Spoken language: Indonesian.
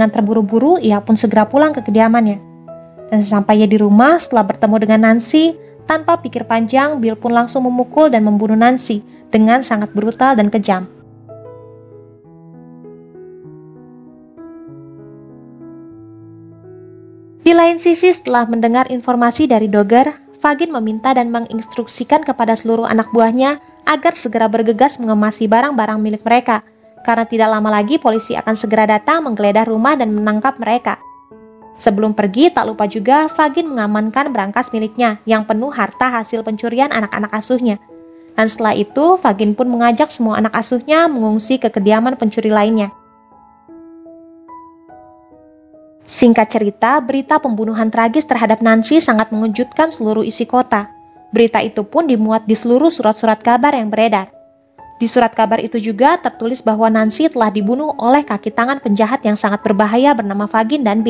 Dengan terburu-buru, ia pun segera pulang ke kediamannya. Dan sesampainya di rumah, setelah bertemu dengan Nancy, tanpa pikir panjang, Bill pun langsung memukul dan membunuh Nancy dengan sangat brutal dan kejam. Di lain sisi, setelah mendengar informasi dari Dogger, Fagin meminta dan menginstruksikan kepada seluruh anak buahnya agar segera bergegas mengemasi barang-barang milik mereka, karena tidak lama lagi polisi akan segera datang menggeledah rumah dan menangkap mereka. Sebelum pergi, tak lupa juga Fagin mengamankan berangkas miliknya yang penuh harta hasil pencurian anak-anak asuhnya. Dan setelah itu, Fagin pun mengajak semua anak asuhnya mengungsi ke kediaman pencuri lainnya. Singkat cerita, berita pembunuhan tragis terhadap Nancy sangat mengejutkan seluruh isi kota. Berita itu pun dimuat di seluruh surat-surat kabar yang beredar. Di surat kabar itu juga tertulis bahwa Nancy telah dibunuh oleh kaki tangan penjahat yang sangat berbahaya bernama Fagin dan Bill.